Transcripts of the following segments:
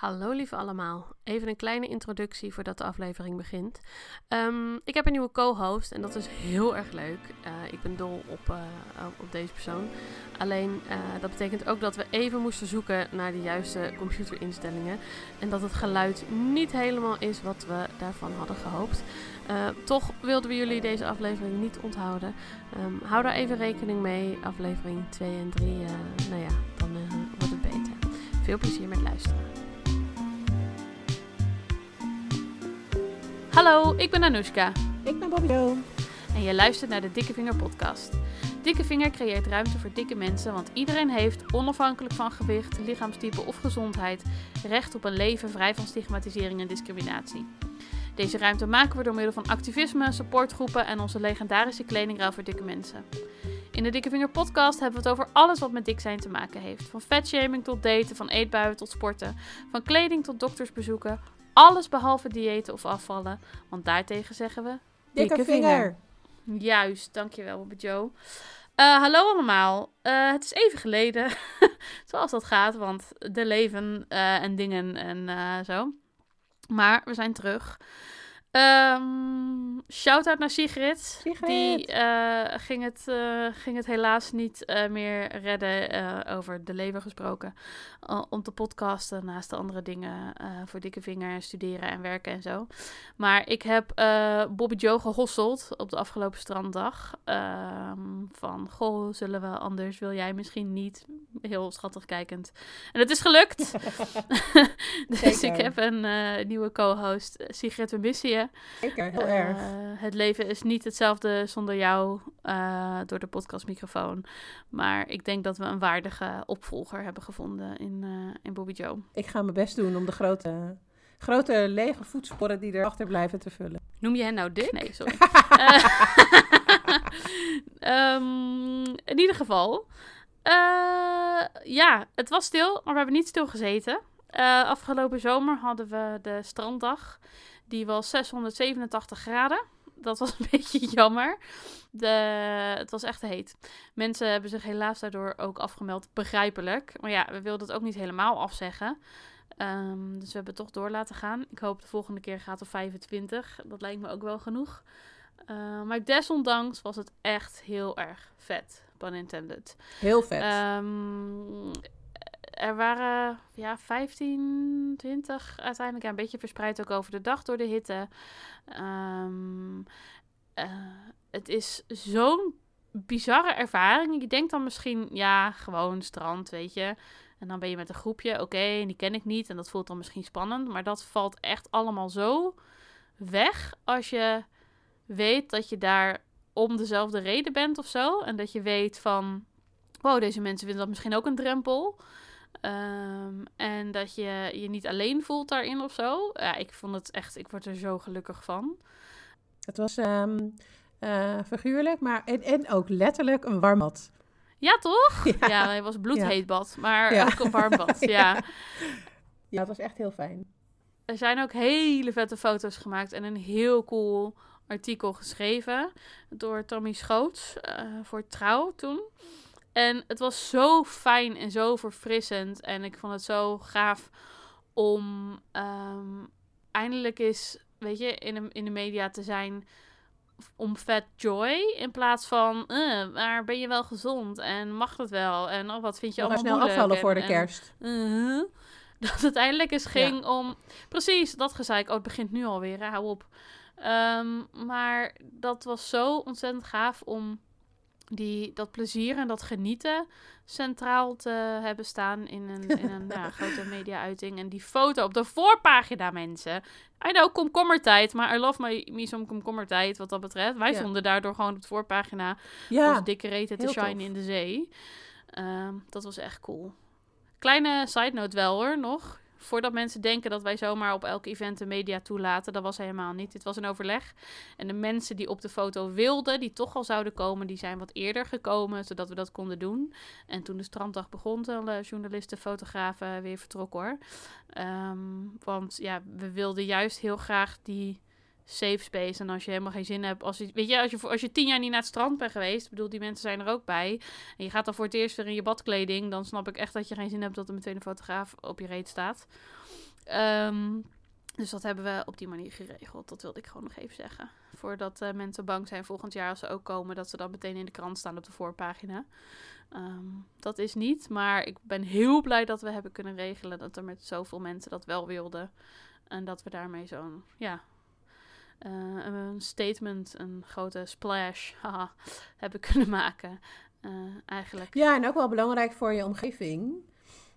Hallo lieve allemaal. Even een kleine introductie voordat de aflevering begint. Ehm, ik heb een nieuwe co-host en dat is heel erg leuk. Uh, ik ben dol op, uh, op deze persoon. Alleen uh, dat betekent ook dat we even moesten zoeken naar de juiste computerinstellingen. En dat het geluid niet helemaal is wat we daarvan hadden gehoopt. toch wilden we jullie deze aflevering niet onthouden. Um, hou daar even rekening mee. Aflevering 2 en 3, nou ja, dan wordt het beter. Veel plezier met luisteren. Hallo, ik ben Anoushka. Ik ben Bobby Jo. En je luistert naar de Dikke Vinger podcast. Dikke Vinger creëert ruimte voor dikke mensen, want iedereen heeft, onafhankelijk van gewicht, lichaamstype of gezondheid, recht op een leven vrij van stigmatisering en discriminatie. Deze ruimte maken we door middel van activisme, supportgroepen en onze legendarische kledingruil voor dikke mensen. In de Dikke Vinger podcast hebben we het over alles wat met dik zijn te maken heeft. Van vetshaming tot daten, van eetbuien tot sporten, van kleding tot doktersbezoeken, alles behalve diëten of afvallen. Want daartegen zeggen we... Dikke, vinger. Juist, dankjewel Bobby Joe. Uh, hallo allemaal. Uh, het is even geleden, zoals dat gaat, want de leven uh, en dingen en zo. Maar we zijn terug. Um, Shout-out naar Sigrid. Sigrid. Die uh, ging, het, uh, ging het helaas niet uh, meer redden, over de lever gesproken, om te podcasten naast de andere dingen voor dikke vinger, studeren en werken en zo. Maar ik heb Bobby Joe gehosseld op de afgelopen stranddag. Um, van, goh, zullen we anders, wil jij misschien niet? Heel schattig kijkend. En het is gelukt. dus ik heb een nieuwe co-host, Sigrid, we missen je. Zeker, heel erg. Uh, het leven is niet hetzelfde zonder jou uh, door de podcastmicrofoon. Maar ik denk dat we een waardige opvolger hebben gevonden in, uh, in Bobby Joe. Ik ga mijn best doen om de grote, grote lege voetsporen die erachter blijven te vullen. Noem je hen nou dik? Nee, sorry. um, in ieder geval. ja, het was stil, maar we hebben niet stil gezeten. afgelopen zomer hadden we de stranddag. Die was 687 graden. Dat was een beetje jammer. De, het was echt heet. Mensen hebben zich helaas daardoor ook afgemeld. Begrijpelijk. Maar ja, we wilden het ook niet helemaal afzeggen. Um, dus we hebben het toch door laten gaan. Ik hoop de volgende keer gaat op 25. Dat lijkt me ook wel genoeg. Uh, maar desondanks was het echt heel erg vet. Pun intended. Heel vet. Um, er waren ja, 15, 20 uiteindelijk. Een beetje verspreid ook over de dag door de hitte. Um, uh, het is zo'n bizarre ervaring. Je denkt dan misschien, ja, gewoon strand, weet je. En dan ben je met een groepje, oké, okay, die ken ik niet. En dat voelt dan misschien spannend. Maar dat valt echt allemaal zo weg als je weet dat je daar om dezelfde reden bent of zo. En dat je weet van, wow, deze mensen vinden dat misschien ook een drempel. Um, en dat je je niet alleen voelt daarin of zo. Ja, ik vond het echt, ik word er zo gelukkig van. Het was um, uh, figuurlijk, maar en, en, ook letterlijk een warm bad. Ja, toch? Ja, ja het was bloedheet bad, maar ja. ook een warm bad. ja. ja, het was echt heel fijn. Er zijn ook hele vette foto's gemaakt en een heel cool artikel geschreven door Tommy Schoots uh, voor Trouw toen. En het was zo fijn en zo verfrissend. En ik vond het zo gaaf om um, eindelijk eens, weet je, in de, in de media te zijn om vet joy. In plaats van, uh, maar ben je wel gezond? En mag dat wel? En oh, wat vind je allemaal snel afvallen voor de kerst. uh, dat het eindelijk eens ging ja. om... Precies, dat gezeik. Oh, het begint nu alweer, hè? hou op. Um, maar dat was zo ontzettend gaaf om die dat plezier en dat genieten centraal te hebben staan in een, in een ja, grote media-uiting. En die foto op de voorpagina, mensen. I know, komkommertijd, maar I love my, me some komkommertijd wat dat betreft. Wij ja. stonden daardoor gewoon op de voorpagina ja, als dikke reten te shine in de zee. Um, dat was echt cool. Kleine side note wel hoor, nog voordat mensen denken dat wij zomaar op elk event de media toelaten. Dat was helemaal niet. Dit was een overleg. En de mensen die op de foto wilden, die toch al zouden komen, die zijn wat eerder gekomen, zodat we dat konden doen. En toen de stranddag begon, de journalisten, fotografen weer vertrokken hoor. Um, want ja, we wilden juist heel graag die safe space. En als je helemaal geen zin hebt, als je, weet je, als je, als je tien jaar niet naar het strand bent geweest, bedoel, die mensen zijn er ook bij. En je gaat dan voor het eerst weer in je badkleding, dan snap ik echt dat je geen zin hebt dat er meteen een fotograaf op je reet staat. Ehm, dus dat hebben we op die manier geregeld. Dat wilde ik gewoon nog even zeggen. Voordat uh, mensen bang zijn volgend jaar als ze ook komen, dat ze dan meteen in de krant staan op de voorpagina. Ehm, dat is niet, maar ik ben heel blij dat we hebben kunnen regelen dat er met zoveel mensen dat wel wilden. En dat we daarmee zo'n, ja, uh, een statement, een grote splash haha, hebben kunnen maken. Uh, eigenlijk. Ja, en ook wel belangrijk voor je omgeving.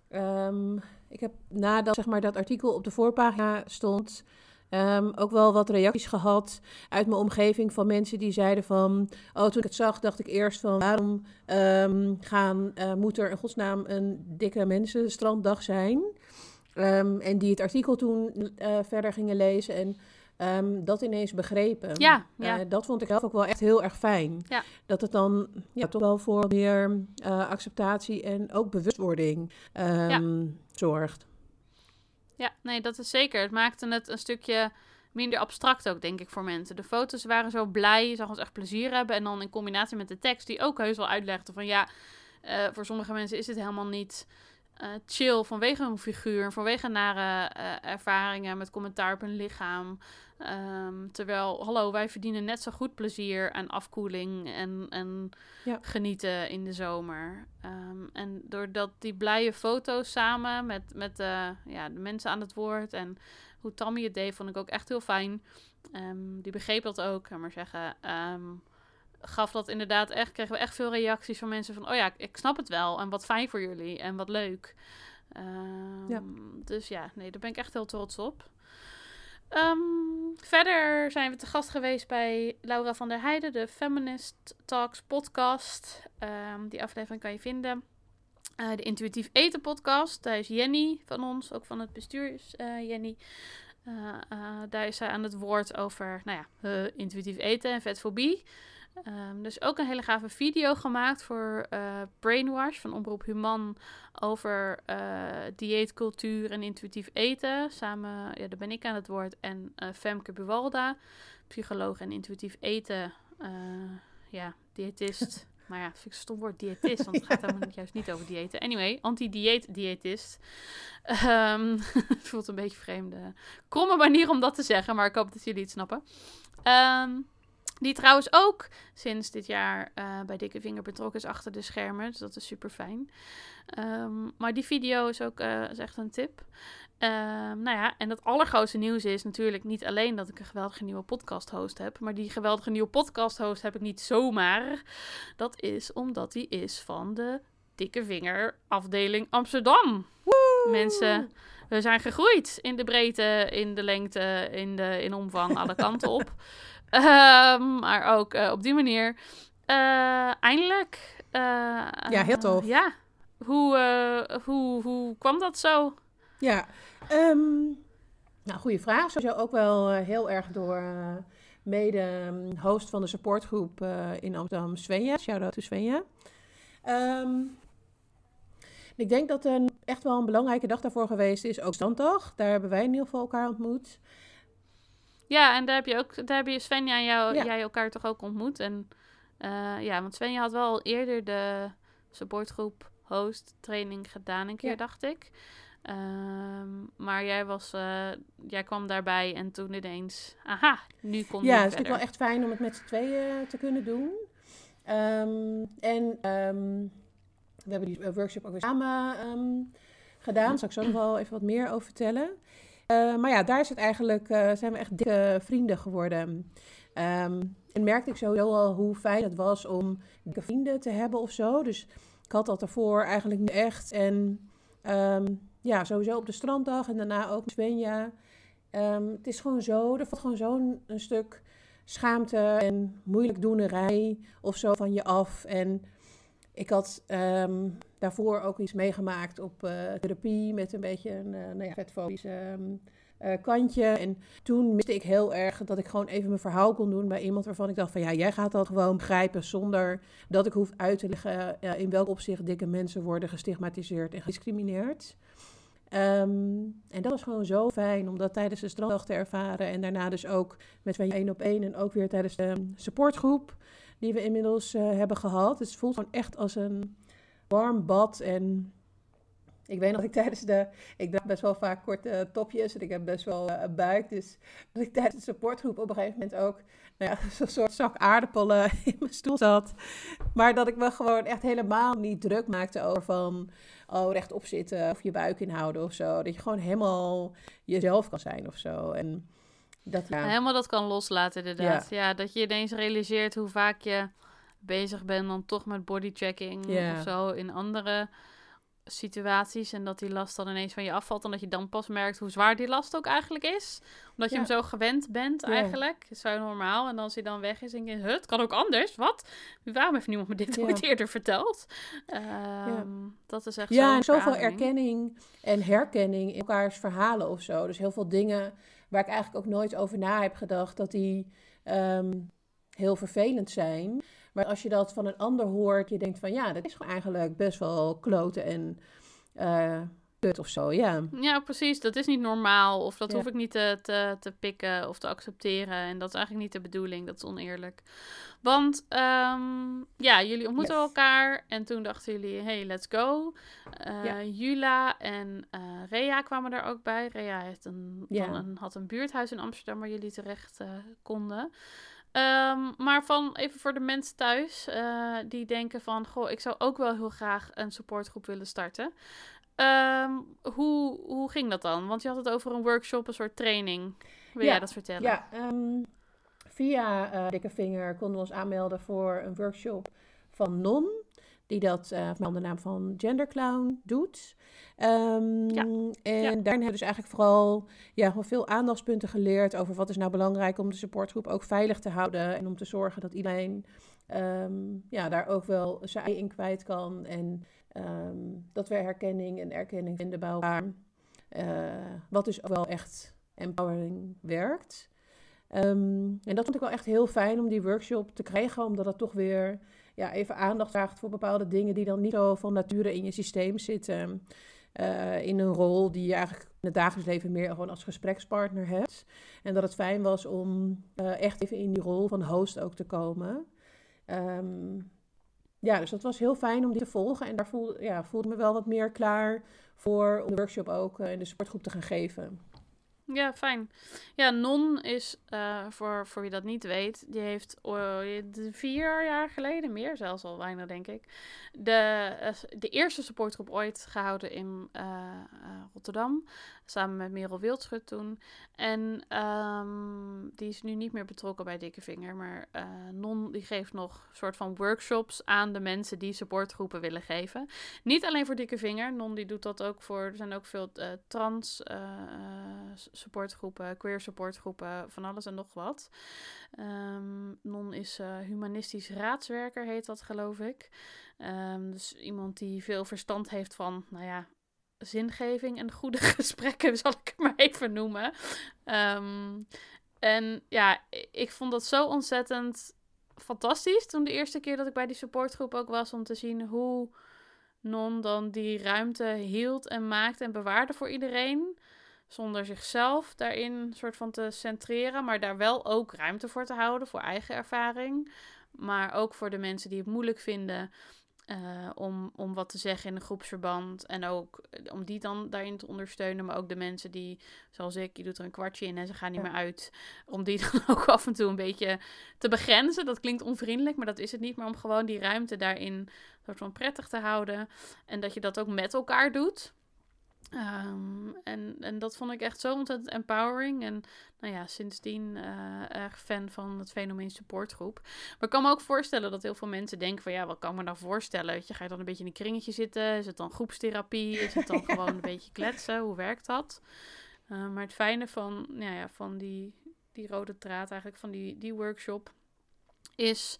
Um, ik heb nadat zeg maar, dat artikel op de voorpagina stond, um, ook wel wat reacties gehad uit mijn omgeving van mensen die zeiden van, oh toen ik het zag dacht ik eerst van waarom um, gaan, uh, moet er in godsnaam een dikke mensenstranddag zijn? en die het artikel toen verder gingen lezen en um, dat ineens begrepen. Ja, ja. Uh, dat vond ik zelf ook wel echt heel erg fijn. Ja. Dat het dan ja, toch wel voor meer uh, acceptatie en ook bewustwording um, ja. zorgt. Ja, nee, dat is zeker. Het maakte het een stukje minder abstract ook, denk ik, voor mensen. De foto's waren zo blij, je zag ons echt plezier hebben. En dan in combinatie met de tekst, die ook heus wel uitlegde van ja, uh, voor sommige mensen is het helemaal niet uh, chill vanwege hun figuur, vanwege nare uh, ervaringen met commentaar op hun lichaam. Um, terwijl, hallo, wij verdienen net zo goed plezier en afkoeling en, en ja. genieten in de zomer. Um, en doordat die blije foto's samen met, met uh, ja, de mensen aan het woord en hoe Tammy het deed, vond ik ook echt heel fijn. Um, die begreep dat ook, kan maar zeggen gaf dat inderdaad echt, kregen we echt veel reacties van mensen van, oh ja, ik snap het wel en wat fijn voor jullie en wat leuk. Um, ja. Dus ja, nee, daar ben ik echt heel trots op. Um, verder zijn we te gast geweest bij Laura van der Heijden, de Feminist Talks podcast. Um, die aflevering kan je vinden. Uh, de Intuïtief Eten podcast. Daar is Jenny van ons, ook van het bestuur is uh, Jenny. Uh, daar is zij aan het woord over nou ja, intuïtief eten en vetfobie. Um, dus ook een hele gave video gemaakt voor uh, Brainwash van Omroep Human over uh, dieetcultuur en intuïtief eten. Samen, ja, daar ben ik aan het woord. En uh, Femke Buwalda, psycholoog en intuïtief eten. ja, diëtist. maar ja, vind ik een stom woord, diëtist, want het gaat helemaal juist niet over diëten. Anyway, anti-dieet-diëtist. Um, voelt een beetje vreemde, kromme manier om dat te zeggen, maar ik hoop dat jullie het snappen. Um, die trouwens ook sinds dit jaar uh, bij Dikke Vinger betrokken is achter de schermen. Dus dat is super fijn. Um, maar die video is ook uh, is echt een tip. Um, nou ja, en het allergrootste nieuws is natuurlijk niet alleen dat ik een geweldige nieuwe podcast host heb. Maar die geweldige nieuwe podcast host heb ik niet zomaar. Dat is omdat hij is van de Dikke Vinger afdeling Amsterdam. Woe! Mensen, we zijn gegroeid in de breedte, in de lengte, in, de, in omvang, alle kanten op. Um, maar ook uh, op die manier. Uh, eindelijk. Uh, ja, heel tof. ja. Hoe, hoe, hoe kwam dat zo? Ja, um, nou, goede vraag. Sowieso ook wel heel erg door mede-host van de supportgroep in Amsterdam, Svenja. Shout-out to Svenja. Um, ik denk dat een, echt wel een belangrijke dag daarvoor geweest is ook Standdag. Daar hebben wij in ieder geval elkaar ontmoet. Ja, en daar heb je ook, daar heb je Svenja en jou, jij elkaar toch ook ontmoet. En uh, ja, want Svenja had wel al eerder de supportgroep host training gedaan een keer, ja. dacht ik. Um, maar jij, was, uh, jij kwam daarbij en toen ineens, aha, nu kon Ja, het is natuurlijk wel echt fijn om het met z'n tweeën te kunnen doen. Um, en um, we hebben die workshop ook weer samen gedaan. Daar zal ik zo nog wel even wat meer over vertellen. Uh, maar ja, daar is het eigenlijk, uh, zijn we echt dikke vrienden geworden. Um, en merkte ik sowieso al hoe fijn het was om dikke vrienden te hebben of zo. Dus ik had dat ervoor eigenlijk niet echt. En um, ja, sowieso op de stranddag en daarna ook met Svenja. Um, het is gewoon zo, er valt gewoon zo'n een stuk schaamte en moeilijk doenerij of zo van je af. En ik had daarvoor ook iets meegemaakt op uh, therapie met een beetje een uh, nou ja, vetfobisch um, uh, kantje. En toen miste ik heel erg dat ik gewoon even mijn verhaal kon doen bij iemand waarvan ik dacht van ja, jij gaat dat gewoon begrijpen zonder dat ik hoef uit te leggen in welk opzicht dikke mensen worden gestigmatiseerd en gediscrimineerd. Um, en dat was gewoon zo fijn om dat tijdens de stranddag te ervaren. En daarna dus ook met van één op één en ook weer tijdens de supportgroep die we inmiddels hebben gehad. Dus het voelt gewoon echt als een warm bad. En ik weet nog dat ik tijdens de... Ik draag best wel vaak korte topjes en ik heb best wel een buik. Dus dat ik tijdens de supportgroep op een gegeven moment ook... Nou ja, zo'n soort zak aardappelen in mijn stoel zat. Maar dat ik me gewoon echt helemaal niet druk maakte over van... Oh, rechtop zitten of je buik inhouden of zo. Dat je gewoon helemaal jezelf kan zijn of zo. En dat, ja. Helemaal dat kan loslaten inderdaad. Ja. dat je ineens realiseert hoe vaak je bezig bent dan toch met bodychecking of zo in andere situaties. En dat die last dan ineens van je afvalt. En dat je dan pas merkt hoe zwaar die last ook eigenlijk is. Omdat je Ja. hem zo gewend bent eigenlijk. Zo normaal. En dan als hij dan weg is, denk je, "Huh, het kan ook anders. Wat? Waarom heeft niemand me dit ooit eerder verteld? Ehm, Dat is echt Ja, en zoveel erkenning en herkenning in elkaars verhalen of zo. Dus heel veel dingen waar ik eigenlijk ook nooit over na heb gedacht, dat die ehm, heel vervelend zijn. Maar als je dat van een ander hoort, je denkt van ja, dat is gewoon eigenlijk best wel kloten en eh kut of zo. Ja, Ja, precies. Dat is niet normaal. Of dat Ja. hoef ik niet te, te, te pikken of te accepteren. En dat is eigenlijk niet de bedoeling. Dat is oneerlijk. Want ehm, ja, jullie ontmoeten Yes. elkaar. En toen dachten jullie, hey, let's go. Ja. Jula en eh Rea kwamen er ook bij. Rea heeft een, Ja. een, had een buurthuis in Amsterdam waar jullie terecht konden. Ehm, maar van even voor de mensen thuis eh, die denken van, goh, ik zou ook wel heel graag een supportgroep willen starten. Ehm, hoe, hoe ging dat dan? Want je had het over een workshop, een soort training. Wil Ja, jij dat vertellen? ja ehm, via eh Dikke Vinger konden we ons aanmelden voor een workshop van Non. Die dat eh onder de naam van Genderclown doet. Ehm, Ja. En Ja. daarin hebben we dus eigenlijk vooral ja, veel aandachtspunten geleerd over wat is nou belangrijk om de supportgroep ook veilig te houden. En om te zorgen dat iedereen ehm, ja, daar ook wel zijn ei in kwijt kan. En ehm, dat we herkenning en erkenning vinden bij elkaar. Eh, wat dus ook wel echt empowering werkt. En dat vond ik wel echt heel fijn om die workshop te krijgen, omdat het toch weer ja, even aandacht vraagt voor bepaalde dingen die dan niet zo van nature in je systeem zitten. Eh, in een rol die je eigenlijk in het dagelijks leven meer gewoon als gesprekspartner hebt. En dat het fijn was om eh, echt even in die rol van host ook te komen. Ehm, ja, dus dat was heel fijn om die te volgen. En daar voelde, ja, voelde me wel wat meer klaar voor om de workshop ook eh, in de sportgroep te gaan geven. Ja, fijn. Ja, Non is, eh, voor, voor wie dat niet weet, die heeft de vier jaar geleden, meer zelfs al bijna denk ik, de, eh, de eerste supportgroep ooit gehouden in Rotterdam. Samen met Merel Wildschut toen. En ehm, die is nu niet meer betrokken bij Dikke Vinger. Maar eh, Non die geeft nog soort van workshops aan de mensen die supportgroepen willen geven. Niet alleen voor Dikke Vinger. Non die doet dat ook voor. Er zijn ook veel eh, trans eh, supportgroepen, queer supportgroepen, van alles en nog wat. Ehm, non is humanistisch raadswerker, heet dat geloof ik. Ehm, dus iemand die veel verstand heeft van, nou ja, zingeving en goede gesprekken, zal ik het maar even noemen. Ehm, en ja, ik vond dat zo ontzettend fantastisch toen de eerste keer dat ik bij die supportgroep ook was, om te zien hoe Non dan die ruimte hield en maakte en bewaarde voor iedereen. Zonder zichzelf daarin soort van te centreren, maar daar wel ook ruimte voor te houden voor eigen ervaring. Maar ook voor de mensen die het moeilijk vinden eh, om, om wat te zeggen in een groepsverband. En ook eh, om die dan daarin te ondersteunen. Maar ook de mensen die, zoals ik, je doet er een kwartje in en ze gaan niet Ja. meer uit. Om die dan ook af en toe een beetje te begrenzen. Dat klinkt onvriendelijk, maar dat is het niet. Maar om gewoon die ruimte daarin soort van prettig te houden. En dat je dat ook met elkaar doet. Ehm, en, en dat vond ik echt zo ontzettend empowering. En nou ja, sindsdien eh, erg fan van het fenomeen supportgroep. Maar ik kan me ook voorstellen dat heel veel mensen denken van... ja, wat kan ik me nou voorstellen? Weet je, ga je dan een beetje in een kringetje zitten? Is het dan groepstherapie? Is het dan gewoon een beetje kletsen? Hoe werkt dat? Eh, maar het fijne van, nou ja, van die, die rode draad eigenlijk, van die, die workshop... is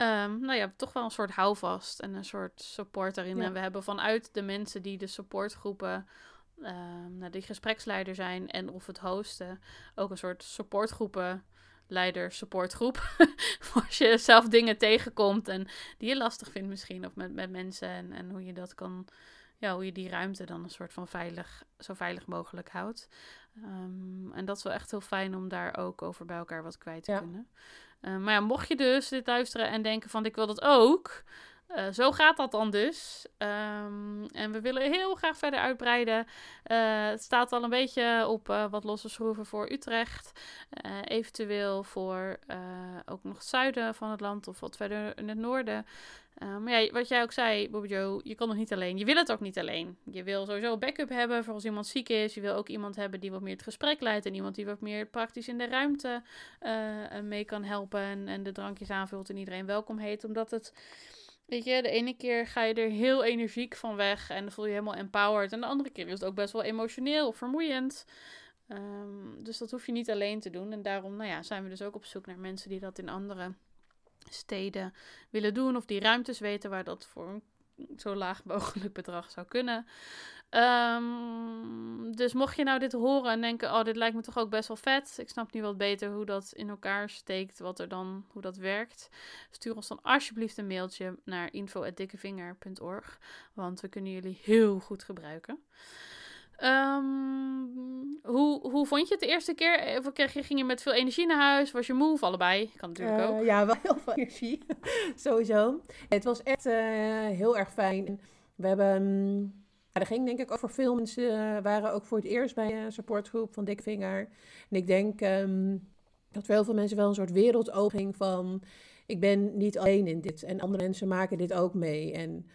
Ehm, nou ja, toch wel een soort houvast en een soort support daarin. Ja. En we hebben vanuit de mensen die de supportgroepen, ehm nou, die gespreksleider zijn en of het hosten, ook een soort supportgroepen leider supportgroep. Als je zelf dingen tegenkomt en die je lastig vindt misschien, of met, met mensen en, en hoe je dat kan, ja, hoe je die ruimte dan een soort van veilig, zo veilig mogelijk houdt. Ehm, en dat is wel echt heel fijn om daar ook over bij elkaar wat kwijt te Ja. kunnen. Uh, maar ja, mocht je dus dit luisteren en denken van ik wil dat ook, Uh, zo gaat dat dan dus. Um, en we willen heel graag verder uitbreiden. Uh, het staat al een beetje op uh, wat losse schroeven voor Utrecht. eventueel voor ook nog het zuiden van het land of wat verder in het noorden. maar ja, wat jij ook zei, Bobby Joe, je kan nog niet alleen. Je wil het ook niet alleen. Je wil sowieso backup hebben voor als iemand ziek is. Je wil ook iemand hebben die wat meer het gesprek leidt. En iemand die wat meer praktisch in de ruimte mee kan helpen. En, en de drankjes aanvult en iedereen welkom heet. Omdat het Weet je, de ene keer ga je er heel energiek van weg en dan voel je, je helemaal empowered. En de andere keer is het ook best wel emotioneel of vermoeiend. Um, dus dat hoef je niet alleen te doen. En daarom nou ja, zijn we dus ook op zoek naar mensen die dat in andere steden willen doen. Of die ruimtes weten waar dat voor een zo laag mogelijk bedrag zou kunnen. Um, dus mocht je nou dit horen en denken, oh, dit lijkt me toch ook best wel vet. Ik snap nu wat beter hoe dat in elkaar steekt, wat er dan, hoe dat werkt. Stuur ons dan alsjeblieft een mailtje naar info.dikkevinger.org, want we kunnen jullie heel goed gebruiken. Um, hoe, hoe vond je het de eerste keer? Of kreeg je, ging je met veel energie naar huis? Was je moe of allebei? Kan natuurlijk ook. Uh, ja, wel heel veel energie. Sowieso. Het was echt uh, heel erg fijn. We hebben... Ja, ging denk ik over veel mensen. Waren ook voor het eerst bij een supportgroep van Dikvinger. En ik denk um, dat voor heel veel mensen wel een soort wereldopening van... Ik ben niet alleen in dit. En andere mensen maken dit ook mee. En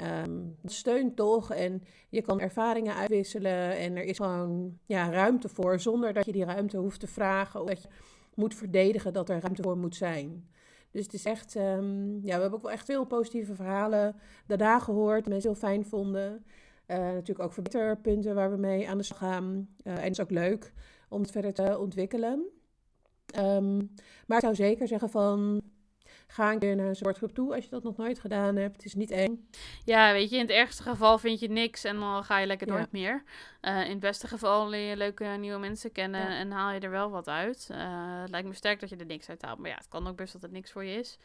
Um, steunt toch en je kan ervaringen uitwisselen en er is gewoon ja, ruimte voor zonder dat je die ruimte hoeft te vragen of dat je moet verdedigen dat er ruimte voor moet zijn. Dus het is echt, um, ja, we hebben ook wel echt veel positieve verhalen daarna gehoord, mensen heel fijn vonden. Uh, natuurlijk ook verbeterpunten waar we mee aan de slag gaan. Uh, en het is ook leuk om het verder te ontwikkelen. Um, maar ik zou zeker zeggen van Ga een keer naar een sportgroep toe als je dat nog nooit gedaan hebt. Het is niet eng. Ja, weet je, in het ergste geval vind je niks en dan ga je lekker nooit meer. Uh, in het beste geval leer je leuke nieuwe mensen kennen en haal je er wel wat uit. Uh, het lijkt me sterk dat je er niks uit haalt. Maar ja, het kan ook best dat het niks voor je is.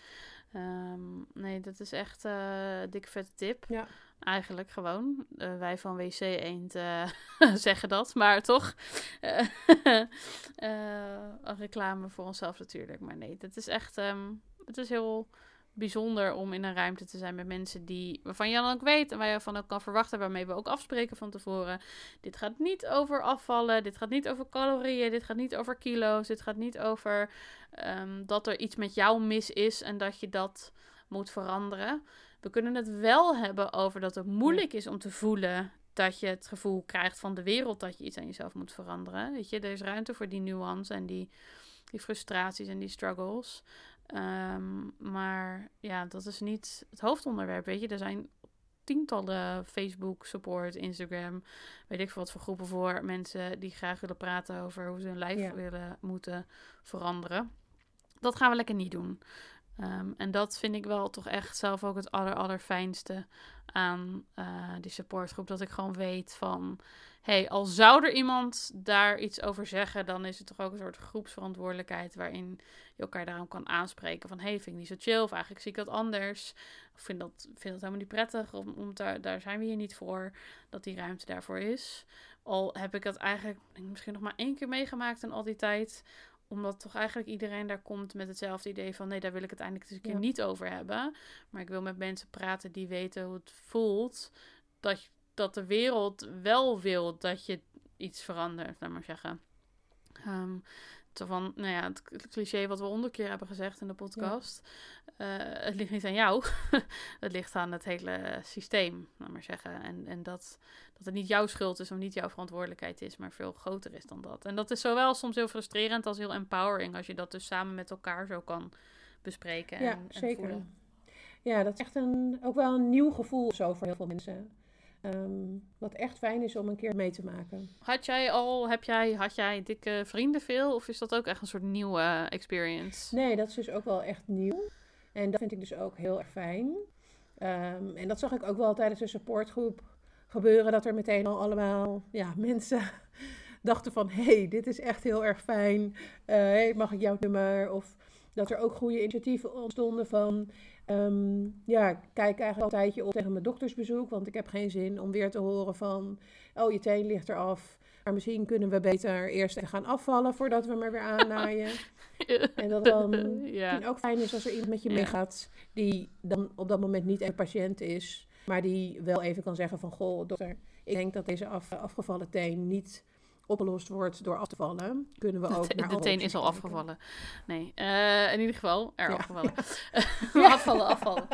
Um, nee, dat is echt uh, een dikke vette tip. Ja. Eigenlijk gewoon. Uh, wij van WC Eend uh, zeggen dat, maar toch. een reclame voor onszelf natuurlijk. Maar nee, dat is echt. Um, het is heel bijzonder om in een ruimte te zijn met mensen die, waarvan je dan ook weet en waar je van ook kan verwachten, waarmee we ook afspreken van tevoren. Dit gaat niet over afvallen, dit gaat niet over calorieën, dit gaat niet over kilo's, dit gaat niet over um, dat er iets met jou mis is en dat je dat moet veranderen. We kunnen het wel hebben over dat het moeilijk is om te voelen dat je het gevoel krijgt van de wereld dat je iets aan jezelf moet veranderen. Weet je, er is ruimte voor die nuance en die, die frustraties en die struggles. Um, maar ja, dat is niet het hoofdonderwerp. Weet je, er zijn tientallen Facebook, support, Instagram, weet ik veel wat voor groepen voor mensen die graag willen praten over hoe ze hun lijf willen moeten veranderen. Dat gaan we lekker niet doen. Um, en dat vind ik wel toch echt zelf ook het aller, allerfijnste aan uh, die supportgroep. Dat ik gewoon weet van hey, al zou er iemand daar iets over zeggen, dan is het toch ook een soort groepsverantwoordelijkheid waarin je elkaar daarom kan aanspreken van, hey, vind ik niet zo chill, of eigenlijk zie ik dat anders, of vind dat, vind dat helemaal niet prettig, om, om daar, daar zijn we hier niet voor, dat die ruimte daarvoor is. Al heb ik dat eigenlijk misschien nog maar één keer meegemaakt in al die tijd, omdat toch eigenlijk iedereen daar komt met hetzelfde idee van nee, daar wil ik het eindelijk eens een keer niet over hebben. Maar ik wil met mensen praten die weten hoe het voelt. Dat, dat de wereld wel wil dat je iets verandert, laat maar zeggen. Um, van, nou ja, het cliché wat we honderd keer hebben gezegd in de podcast. Uh, het ligt niet aan jou. het ligt aan het hele systeem, laat maar zeggen. En, en dat, dat het niet jouw schuld is of niet jouw verantwoordelijkheid is, maar veel groter is dan dat. En dat is zowel soms heel frustrerend als heel empowering als je dat dus samen met elkaar zo kan bespreken. En, ja, zeker. voelen. Ja, dat is echt een, ook wel een nieuw gevoel zo voor heel veel mensen. Um, wat echt fijn is om een keer mee te maken. Had jij al, heb jij, had jij dikke vrienden veel? Of is dat ook echt een soort nieuwe experience? Nee, dat is dus ook wel echt nieuw. En dat vind ik dus ook heel erg fijn. Um, en dat zag ik ook wel tijdens de supportgroep gebeuren. Dat er meteen al allemaal ja, mensen dachten van... hé, hey, dit is echt heel erg fijn. Uh, hey, mag ik jouw nummer? Of dat er ook goede initiatieven ontstonden van... Um, ja, ik kijk eigenlijk al een tijdje op tegen mijn doktersbezoek. Want ik heb geen zin om weer te horen van... Oh, je teen ligt eraf. Maar misschien kunnen we beter eerst gaan afvallen voordat we maar weer aannaaien. en dat dan ja. ook fijn is als er iemand met je Ja. meegaat die dan op dat moment niet een patiënt is, maar die wel even kan zeggen van goh, dokter, ik denk dat deze af, afgevallen teen niet opgelost wordt door af te vallen. Kunnen we ook De, naar de teen is al afgevallen. Nee, eh, in ieder geval, er Ja. afgevallen. Ja. afvallen, afvallen.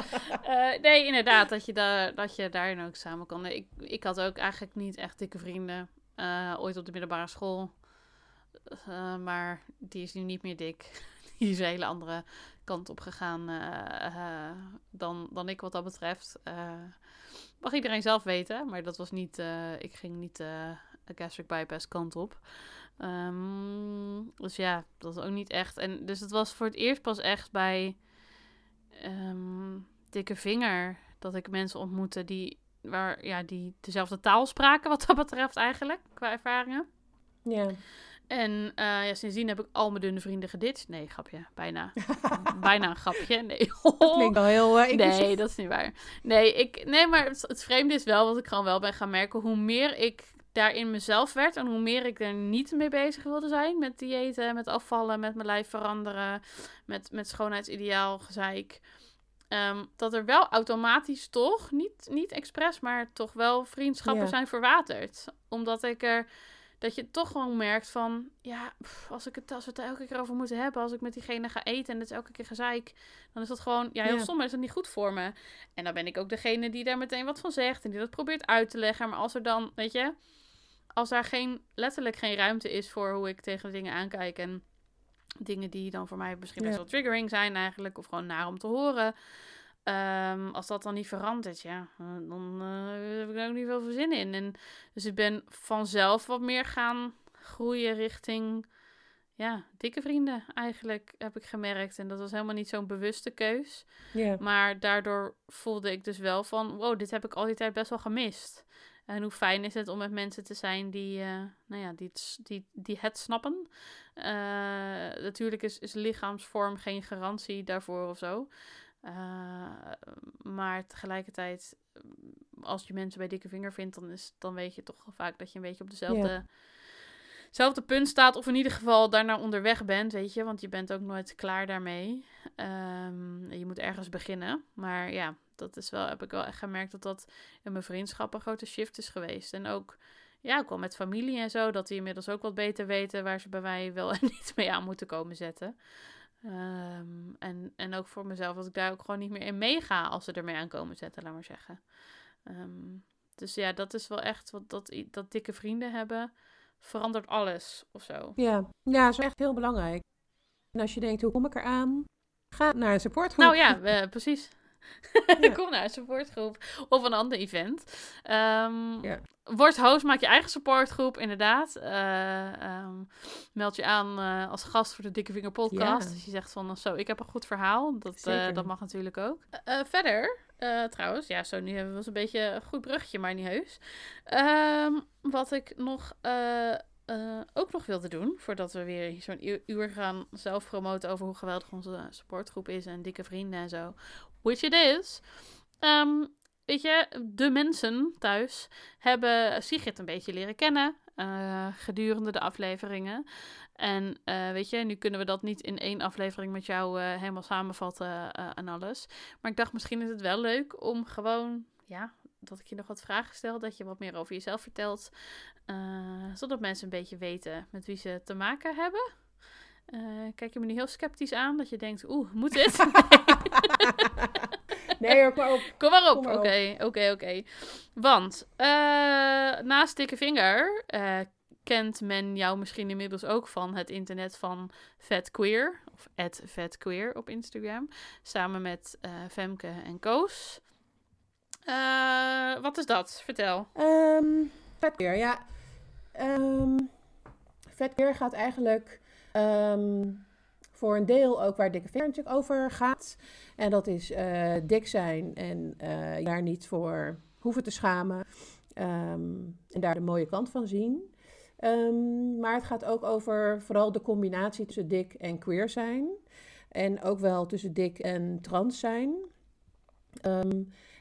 Eh, nee, inderdaad, dat je, daar, dat je daarin ook samen kan. Ik, ik had ook eigenlijk niet echt dikke vrienden. eh, ooit op de middelbare school. Maar die is nu niet meer dik. Die is een hele andere kant op gegaan dan, dan ik wat dat betreft. Mag iedereen zelf weten, maar dat was niet... ik ging niet gastric bypass kant op. Ehm, dus ja, dat was ook niet echt. En dus het was voor het eerst pas echt bij ehm, dikke vinger dat ik mensen ontmoette die, waar, ja, die dezelfde taal spraken, wat dat betreft eigenlijk, qua ervaringen. Ja. En eh, ja, sindsdien heb ik al mijn dunne vrienden geditcht. Nee, grapje, bijna. bijna een grapje. Nee. Dat klinkt wel heel inclusief. Nee, dat is niet waar. Nee, ik, nee maar het, het vreemde is wel wat ik gewoon wel ben gaan merken. Hoe meer ik daarin mezelf werd en hoe meer ik er niet mee bezig wilde zijn. Met diëten, met afvallen, met mijn lijf veranderen, met, met schoonheidsideaal, gezeik. ehm, dat er wel automatisch toch, niet, niet expres, maar toch wel vriendschappen Ja. zijn verwaterd. Omdat ik er dat je toch gewoon merkt van, ja, pff, als, ik het, als we het er elke keer over moeten hebben, als ik met diegene ga eten en het is elke keer gezeik, dan is dat gewoon, ja, heel Ja. stom, is dat niet goed voor me. En dan ben ik ook degene die daar meteen wat van zegt en die dat probeert uit te leggen. Maar als er dan, weet je, als daar geen, letterlijk geen ruimte is voor hoe ik tegen dingen aankijk en dingen die dan voor mij misschien best Ja. wel triggering zijn eigenlijk, of gewoon naar om te horen. Ehm, als dat dan niet verandert, ja, eh, dan eh, heb ik er ook niet veel zin in. En dus ik ben vanzelf wat meer gaan groeien richting, ja, dikke vrienden eigenlijk, heb ik gemerkt. En dat was helemaal niet zo'n bewuste keus. Maar daardoor voelde ik dus wel van, wow, dit heb ik al die tijd best wel gemist. En hoe fijn is het om met mensen te zijn die, eh, nou ja, die, het, die, die het snappen. Eh, natuurlijk is, is lichaamsvorm geen garantie daarvoor of zo. Eh, maar tegelijkertijd, als je mensen bij dikke vinger vindt, dan, is, dan weet je toch vaak dat je een beetje op dezelfde hetzelfde punt staat. Of in ieder geval daarnaar onderweg bent, weet je. Want je bent ook nooit klaar daarmee. Ehm, je moet ergens beginnen. Maar ja, dat is wel, heb ik wel echt gemerkt dat dat in mijn vriendschap een grote shift is geweest. En ook, ja, ook wel met familie en zo. Dat die inmiddels ook wat beter weten waar ze bij mij wel en niet mee aan moeten komen zetten. Ehm, en, en ook voor mezelf, dat ik daar ook gewoon niet meer in meega als ze ermee aankomen zetten, laat maar zeggen. Ehm, dus ja, dat is wel echt wat dat, dat dikke vrienden hebben verandert alles of zo. Ja. ja, dat is echt heel belangrijk. En als je denkt, hoe kom ik eraan? Ga naar een supportgroep. Nou ja, we- precies. Ja. Kom naar een supportgroep of een ander event. Ja. Word host, maak je eigen supportgroep, inderdaad. Eh, ehm, meld je aan eh, als gast voor de Dikke Vinger podcast. Ja. Als je zegt van, zo, ik heb een goed verhaal. Dat, eh, dat mag natuurlijk ook. Eh, eh, verder, eh, trouwens, ja, zo nu hebben we eens een beetje een goed bruggetje, maar niet heus. Ehm, wat ik nog... eh, ook nog wilde doen, voordat we weer zo'n uur, gaan zelf promoten over hoe geweldig onze supportgroep is en dikke vrienden en zo. Which it is. Ehm, weet je, de mensen thuis hebben Sigrid een beetje leren kennen eh, gedurende de afleveringen. En eh, weet je, nu kunnen we dat niet in één aflevering met jou helemaal samenvatten en alles. Maar ik dacht, misschien is het wel leuk om gewoon, ja, dat ik je nog wat vragen stel, dat je wat meer over jezelf vertelt. eh, zodat mensen een beetje weten met wie ze te maken hebben. Eh, kijk je me nu heel sceptisch aan, dat je denkt, oeh, moet dit? Nee hoor. Kom maar op. Kom maar op. Oké, oké, oké. Want eh, naast Dikke Vinger kent men jou misschien inmiddels ook van het internet van Vet Queer. Of Vet Queer op Instagram. Samen met Femke en Koos. Eh, wat is dat? Vertel. Ehm vetkeer, ja. Ehm vetkeer gaat eigenlijk ehm, voor een deel ook waar dikke vinger over gaat. En dat is eh, dik zijn en eh, daar niet voor hoeven te schamen. En daar de mooie kant van zien. Maar het gaat ook over vooral de combinatie tussen dik en queer zijn. En ook wel tussen dik en trans zijn.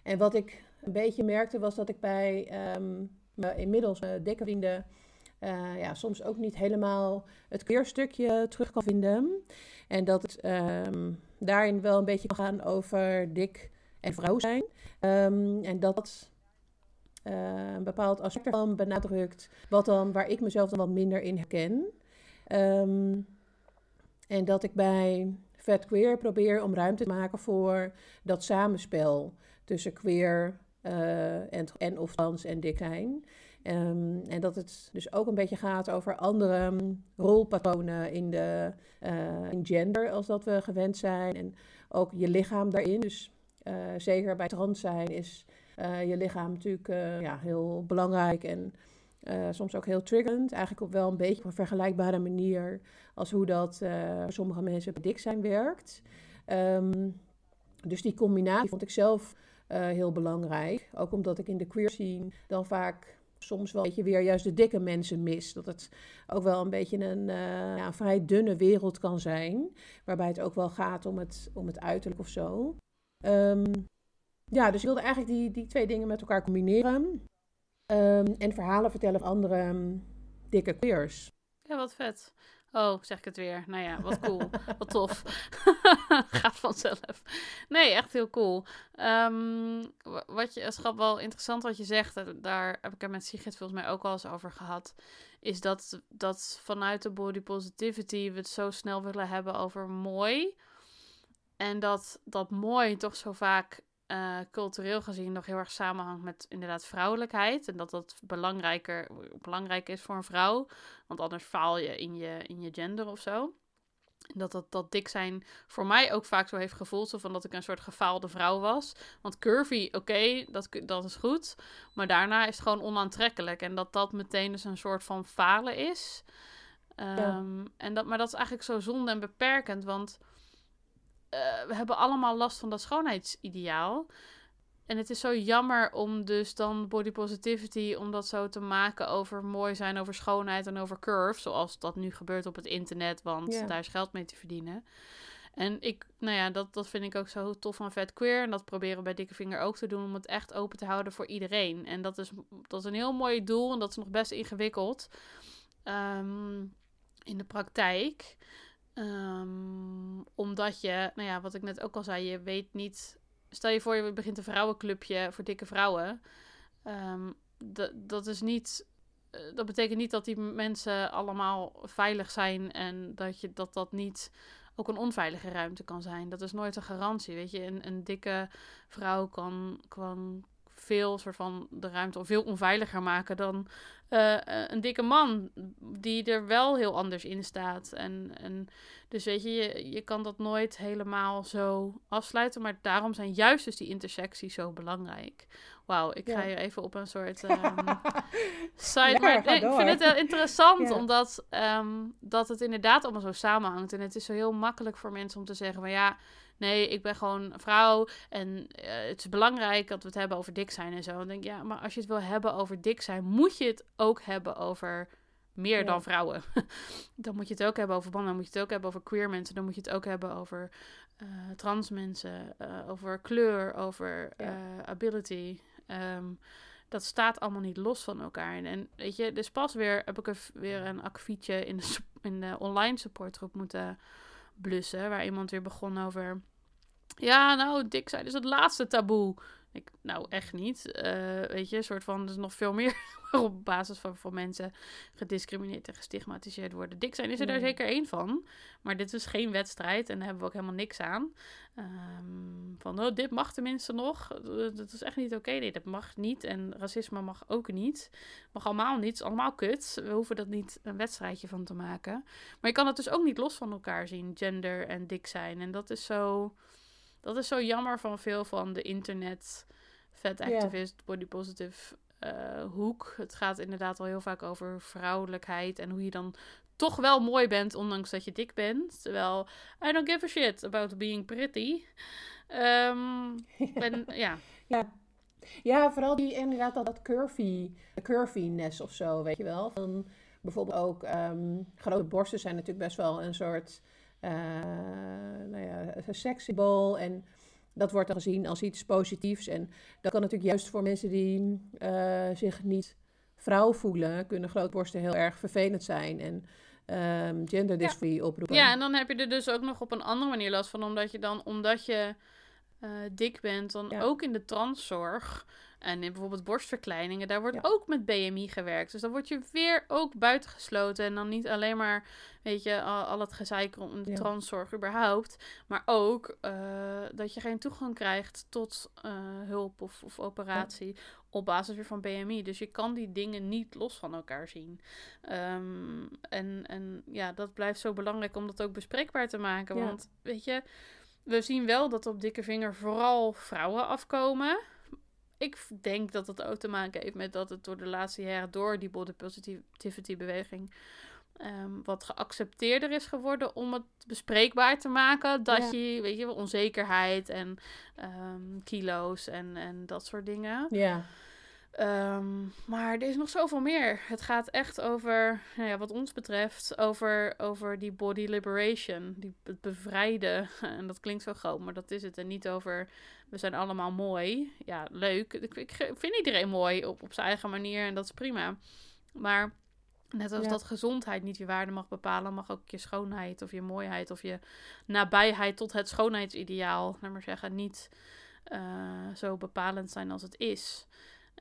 En wat ik een beetje merkte was dat ik bij ehm, mijn inmiddels eh, dikke vrienden uh, ja, soms ook niet helemaal het kleerstukje terug kan vinden. En dat het um, daarin wel een beetje kan gaan over dik en vrouw zijn. Um, en dat uh, een bepaald aspect ervan benadrukt, wat dan, waar ik mezelf dan wat minder in herken. En dat ik bij Vet Queer probeer om ruimte te maken voor dat samenspel tussen queer uh, en, en of trans en dik zijn. Um, en dat het dus ook een beetje gaat over andere um, rolpatronen in, de, uh, in gender, als dat we gewend zijn. En ook je lichaam daarin. Dus uh, zeker bij trans zijn is je lichaam natuurlijk ja, heel belangrijk en soms ook heel triggerend. Eigenlijk op wel een beetje een vergelijkbare manier als hoe dat voor sommige mensen bij dik zijn werkt. Um, dus die combinatie vond ik zelf heel belangrijk. Ook omdat ik in de queer scene dan vaak soms wel een beetje weer juist de dikke mensen mis. Dat het ook wel een beetje een, uh, ja, vrij dunne wereld kan zijn. Waarbij het ook wel gaat om het, om het uiterlijk of zo. Um, ja, dus ik wilde eigenlijk die, die twee dingen met elkaar combineren. Um, en verhalen vertellen van andere um, dikke queers. Ja, wat vet. Oh, zeg ik het weer. Nou ja, wat cool. wat tof. Gaat vanzelf. Nee, echt heel cool. Um, wat je, het is wel interessant wat je zegt. Eh, daar heb ik er met Sigrid volgens mij ook al eens over gehad. Is dat, dat vanuit de body positivity we het zo snel willen hebben over mooi. En dat dat mooi toch zo vaak uh, cultureel gezien nog heel erg samenhangt met inderdaad vrouwelijkheid. En dat dat belangrijker, belangrijk is voor een vrouw. Want anders faal je in je, in je gender of zo. En dat, dat dat dik zijn voor mij ook vaak zo heeft gevoeld. Zo van dat ik een soort gefaalde vrouw was. Want curvy, oké, dat, dat is goed. Maar daarna is het gewoon onaantrekkelijk. En dat dat meteen dus een soort van falen is. Um, en dat, maar dat is eigenlijk zo zonde en beperkend. Want uh, we hebben allemaal last van dat schoonheidsideaal. En het is zo jammer om dus dan body positivity, om dat zo te maken over mooi zijn, over schoonheid en over curve. Zoals dat nu gebeurt op het internet, want yeah. daar is geld mee te verdienen. En ik, nou ja, dat, dat vind ik ook zo tof van Vet Queer. En dat proberen we bij Dikke Vinger ook te doen, om het echt open te houden voor iedereen. En dat is, dat is een heel mooi doel en dat is nog best ingewikkeld um, in de praktijk. Um, omdat je, nou ja, wat ik net ook al zei, je weet niet. Stel je voor, je begint een vrouwenclubje voor dikke vrouwen. Um, dat is niet. Eh, dat betekent niet dat die mensen allemaal veilig zijn en dat je, dat, dat niet ook een onveilige ruimte kan zijn. Dat is nooit een garantie. Weet je, een, een dikke vrouw kan, kan veel soort van de ruimte veel onveiliger maken dan uh, een dikke man die er wel heel anders in staat. En, en dus weet je, je, je kan dat nooit helemaal zo afsluiten. Maar daarom zijn juist dus die intersecties zo belangrijk. Wauw, ik ga hier even op een soort um, side. maar ik vind het heel interessant, omdat um, dat het inderdaad allemaal zo samenhangt. En het is zo heel makkelijk voor mensen om te zeggen van ja Nee, ik ben gewoon een vrouw en uh, het is belangrijk dat we het hebben over dik zijn en zo. Dan denk ik, ja, maar als je het wil hebben over dik zijn, moet je het ook hebben over meer dan vrouwen. dan moet je het ook hebben over mannen, dan moet je het ook hebben over queer mensen, dan moet je het ook hebben over uh, trans mensen, uh, over kleur, over ability. Um, dat staat allemaal niet los van elkaar. En, en weet je, dus pas weer heb ik er weer een akkefietje in de, in de online supportgroep moeten blussen. Waar iemand weer begon over. Ja, nou, dik zijn is het laatste taboe. Ik, nou, echt niet. Uh, weet je, een soort van, er is nog veel meer op basis van, van mensen gediscrimineerd en gestigmatiseerd worden. Dik zijn is er daar zeker één van. Maar dit is geen wedstrijd en daar hebben we ook helemaal niks aan. Um, van, oh, dit mag tenminste nog. Dat is echt niet oké. Okay. Nee, dat mag niet. En racisme mag ook niet. Mag allemaal niet. Allemaal kut. We hoeven dat niet een wedstrijdje van te maken. Maar je kan het dus ook niet los van elkaar zien. Gender en dik zijn. En dat is zo dat is zo jammer van veel van de internet, vet activist, body positive uh, hoek. Het gaat inderdaad al heel vaak over vrouwelijkheid en hoe je dan toch wel mooi bent, ondanks dat je dik bent. Terwijl, I don't give a shit about being pretty. Um, en, ja. ja. Ja, vooral die inderdaad dat, dat curvy, curviness of zo, weet je wel. Van bijvoorbeeld ook um, grote borsten zijn natuurlijk best wel een soort nou ja, sekssymbool. En dat wordt dan gezien als iets positiefs. En dat kan natuurlijk juist voor mensen die uh, zich niet vrouw voelen, kunnen grote borsten heel erg vervelend zijn en um, genderdysforie oproepen. Ja, en dan heb je er dus ook nog op een andere manier last van, omdat je dan, omdat je uh, dik bent, dan ook in de transzorg en in bijvoorbeeld borstverkleiningen, daar wordt ook met BMI gewerkt. Dus dan word je weer ook buitengesloten. En dan niet alleen maar, weet je, al, al het gezeik om de ja. transzorg überhaupt. Maar ook uh, dat je geen toegang krijgt tot uh, hulp of, of operatie op basis weer van BMI. Dus je kan die dingen niet los van elkaar zien. Um, en, en ja, dat blijft zo belangrijk om dat ook bespreekbaar te maken. Want weet je, we zien wel dat op dikke vinger vooral vrouwen afkomen ik denk dat het ook te maken heeft met dat het door de laatste jaren door die body positivity beweging um, wat geaccepteerder is geworden om het bespreekbaar te maken. Dat je, weet je, onzekerheid en um, kilo's en, en dat soort dingen. Ja. Um, maar er is nog zoveel meer. Het gaat echt over, nou ja, wat ons betreft, over, over die body liberation. Die, het bevrijden. En dat klinkt zo groot, maar dat is het. En niet over, we zijn allemaal mooi. Ja, leuk. Ik, ik vind iedereen mooi op, op zijn eigen manier en dat is prima. Maar net als dat gezondheid niet je waarde mag bepalen, mag ook je schoonheid of je mooiheid of je nabijheid tot het schoonheidsideaal, laat maar zeggen, niet uh, zo bepalend zijn als het is.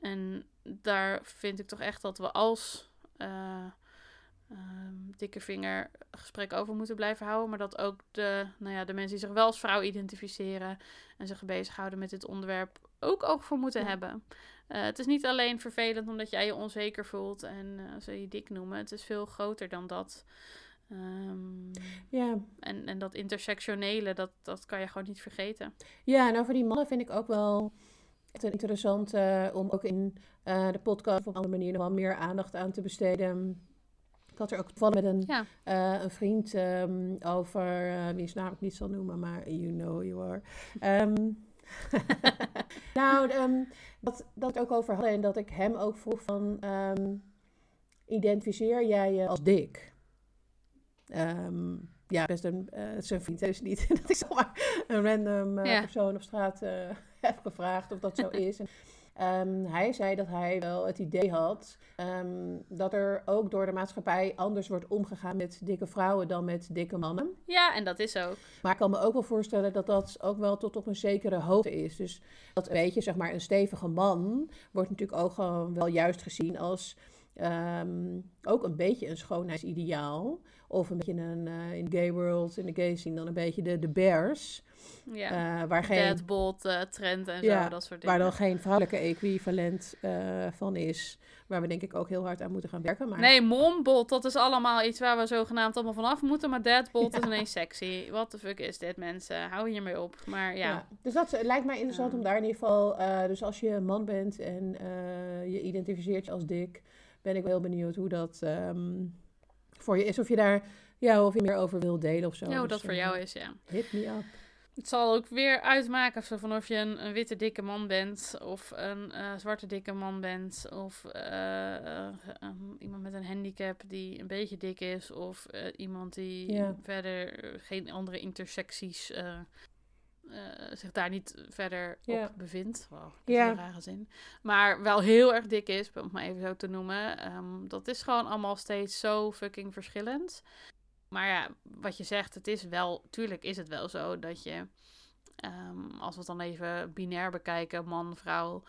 En daar vind ik toch echt dat we als uh, dikke vinger gesprek over moeten blijven houden. Maar dat ook de, nou ja, de mensen die zich wel als vrouw identificeren en zich bezighouden met dit onderwerp ook oog voor moeten hebben. Uh, het is niet alleen vervelend omdat jij je onzeker voelt en uh, ze je dik noemen. Het is veel groter dan dat. Um, ja. En, en dat intersectionele, dat, dat kan je gewoon niet vergeten. Ja, en over die mannen vind ik ook wel interessant uh, om ook in uh, de podcast op een andere manier nog wel meer aandacht aan te besteden. Ik had er ook toevallig met een, ja. uh, een vriend um, over, wie is namelijk niet zal noemen, maar you know you are. Um, nou, um, dat, dat ik ook over had en dat ik hem ook vroeg van, identificeer jij je als dik? Ja, best een, zijn vriend, is niet dat ik zomaar een random ja. persoon op straat heb gevraagd of dat zo is. Um, hij zei dat hij wel het idee had um, dat er ook door de maatschappij anders wordt omgegaan met dikke vrouwen dan met dikke mannen. Ja, en dat is ook. Maar ik kan me ook wel voorstellen dat dat ook wel tot op een zekere hoogte is. Dus dat weet je, zeg maar, een stevige man wordt natuurlijk ook gewoon wel juist gezien als um, ook een beetje een schoonheidsideaal. Of een beetje een, uh, in de gay world, in de gay scene, dan een beetje de, de bears. Ja, uh, waar geen... Deadbolt uh, trend en zo, dat soort dingen. Waar dan geen vrouwelijke equivalent van is. Waar we denk ik ook heel hard aan moeten gaan werken. Maar... Nee, mombolt, dat is allemaal iets waar we zogenaamd allemaal vanaf moeten. Maar deadbolt ja. is ineens sexy. Wat de fuck is dit, mensen? Hou hiermee op. Maar ja. ja dus dat lijkt mij interessant om daar in ieder geval... dus als je een man bent en je identificeert je als dik... ben ik wel heel benieuwd hoe dat um, voor je is. Of je daar... Ja, of je meer over wil delen of zo. Ja, hoe dus, dat voor jou is, ja. Hit me up. Het zal ook weer uitmaken of, van of je een, een, witte dikke man bent, of een uh, zwarte dikke man bent, of uh, uh, iemand met een handicap die een beetje dik is, of iemand die ja. verder geen andere intersecties zich daar niet verder op bevindt. Wow, dat is een rare zin. Maar wel heel erg dik is, om het maar even zo te noemen. Um, dat is gewoon allemaal steeds zo fucking verschillend. Maar ja, wat je zegt, het is wel, tuurlijk is het wel zo dat je, um, als we het dan even binair bekijken, man, vrouw,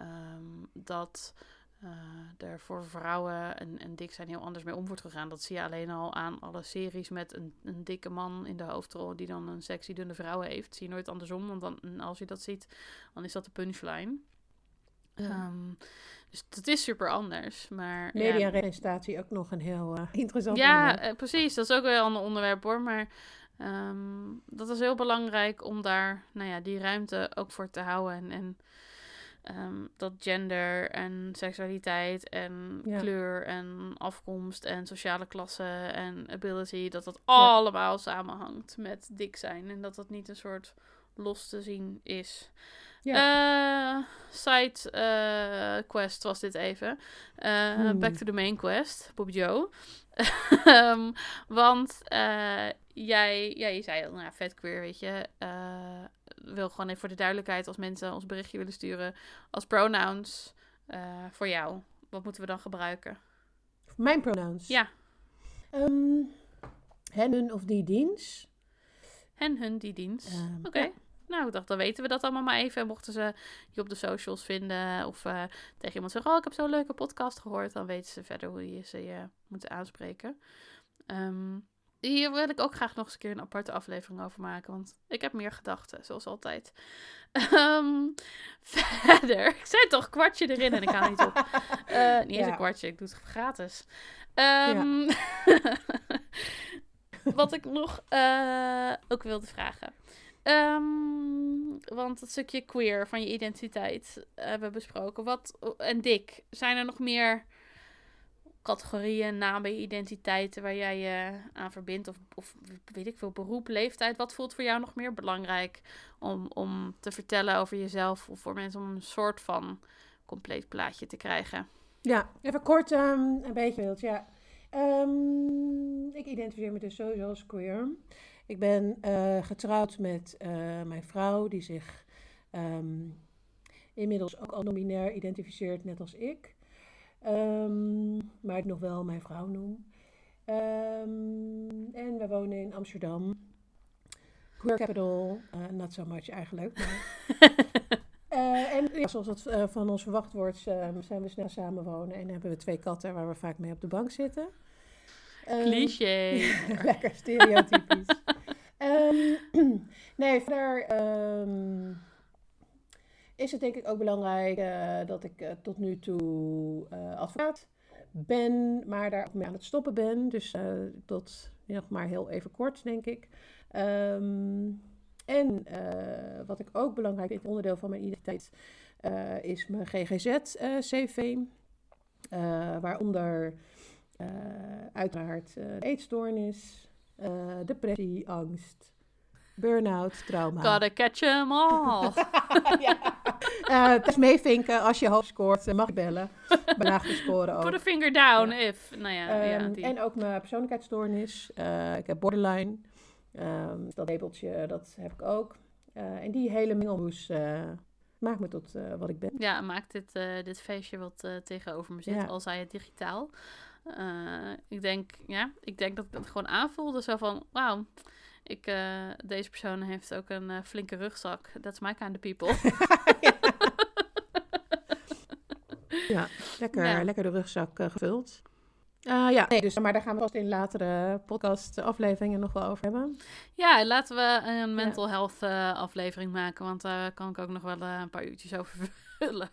um, dat uh, er voor vrouwen en, en dik zijn heel anders mee om wordt gegaan. Dat zie je alleen al aan alle series met een, een dikke man in de hoofdrol die dan een sexy dunne vrouw heeft. Zie je nooit andersom, want dan, als je dat ziet, dan is dat de punchline. Ja. Um, dus dat is super anders. Maar, Mediarepresentatie ja. ook nog een heel uh, interessant ja, onderwerp. Ja, precies. Dat is ook wel een onderwerp hoor. Maar um, dat is heel belangrijk om daar nou ja, die ruimte ook voor te houden. En, en um, dat gender en seksualiteit en ja. kleur en afkomst en sociale klasse en ability, dat dat allemaal samenhangt met dik zijn. En dat dat niet een soort los te zien is. Ja. Uh, side uh, quest was dit even. Uh, hmm. Back to the main quest, Bob Joe. um, want jij, ja, je zei al, nou, vet queer, weet je. Wil gewoon even voor de duidelijkheid, als mensen ons berichtje willen sturen als pronouns voor jou. wat moeten we dan gebruiken? Mijn pronouns. Ja. Ehm, hen, hun of die diens. En hun, die dienst. Ehm, Oké. ja. Nou, ik dacht, dan weten we dat allemaal maar even. Mochten ze je op de socials vinden of eh, tegen iemand zeggen... oh, ik heb zo'n leuke podcast gehoord... dan weten ze verder hoe je ze je moet aanspreken. Ehm, hier wil ik ook graag nog eens een keer een aparte aflevering over maken... want ik heb meer gedachten, zoals altijd. Ehm, verder, ik zei toch kwartje erin en ik ga niet op. Eh, niet eens Ja. een kwartje, ik doe het gratis. Ehm, wat ik nog eh, ook wilde vragen. Ehm, want het stukje queer van je identiteit hebben we besproken. Wat, en dik, zijn er nog meer categorieën, namen, identiteiten waar jij je aan verbindt? Of, of weet ik veel, beroep, leeftijd? Wat voelt voor jou nog meer belangrijk om, om te vertellen over jezelf? Of voor mensen om een soort van compleet plaatje te krijgen? Ja, even kort ehm, een beetje wild. Ja. Ehm, ik identificeer me dus sowieso als queer. Ik ben eh, getrouwd met eh, mijn vrouw, die zich ehm, inmiddels ook al non-binair identificeert, net als ik. Ehm, maar ik nog wel mijn vrouw noem. Ehm, en we wonen in Amsterdam. Queer capital, eh, not so much eigenlijk. Maar eh, en ja, zoals het eh, van ons verwacht wordt, eh, zijn we snel samenwonen en hebben we twee katten waar we vaak mee op de bank zitten. Ehm, Cliché. Lekker stereotypisch. Ehm, nee, verder ehm, is het denk ik ook belangrijk eh, dat ik eh, tot nu toe eh, advocaat ben, maar daar ook mee aan het stoppen ben. Dus tot nog maar heel even kort, denk ik. Ehm, en wat ik ook belangrijk vind, onderdeel van mijn identiteit, is mijn GGZ-CV. waaronder uiteraard eetstoornis, depressie, angst, burn-out, trauma. Gotta catch 'em all. ja. Dus meevinken als je hoog scoort, eh, mag bellen. Bij lage scoren ook. Put a finger down if. Nou ja, ja Ehm, die. en ook mijn persoonlijkheidsstoornis. Eh, ik heb borderline. Ehm, dat labeltje, dat heb ik ook. En die hele mengelmoes maakt me tot wat ik ben. Ja, maakt dit, dit feestje wat tegenover me zit, Ja. al zei het digitaal. Ik, denk, ja, ik denk dat ik het gewoon aanvoelde. Zo van, wauw, ik, deze persoon heeft ook een flinke rugzak. That's my kind of people. Ja, lekker, Ja. lekker de rugzak eh, gevuld. Eh, ja, nee, dus, maar daar gaan we vast in latere podcast-afleveringen nog wel over hebben. ja, laten we een mental health eh, aflevering maken. Want daar kan ik ook nog wel eh, een paar uurtjes over vullen.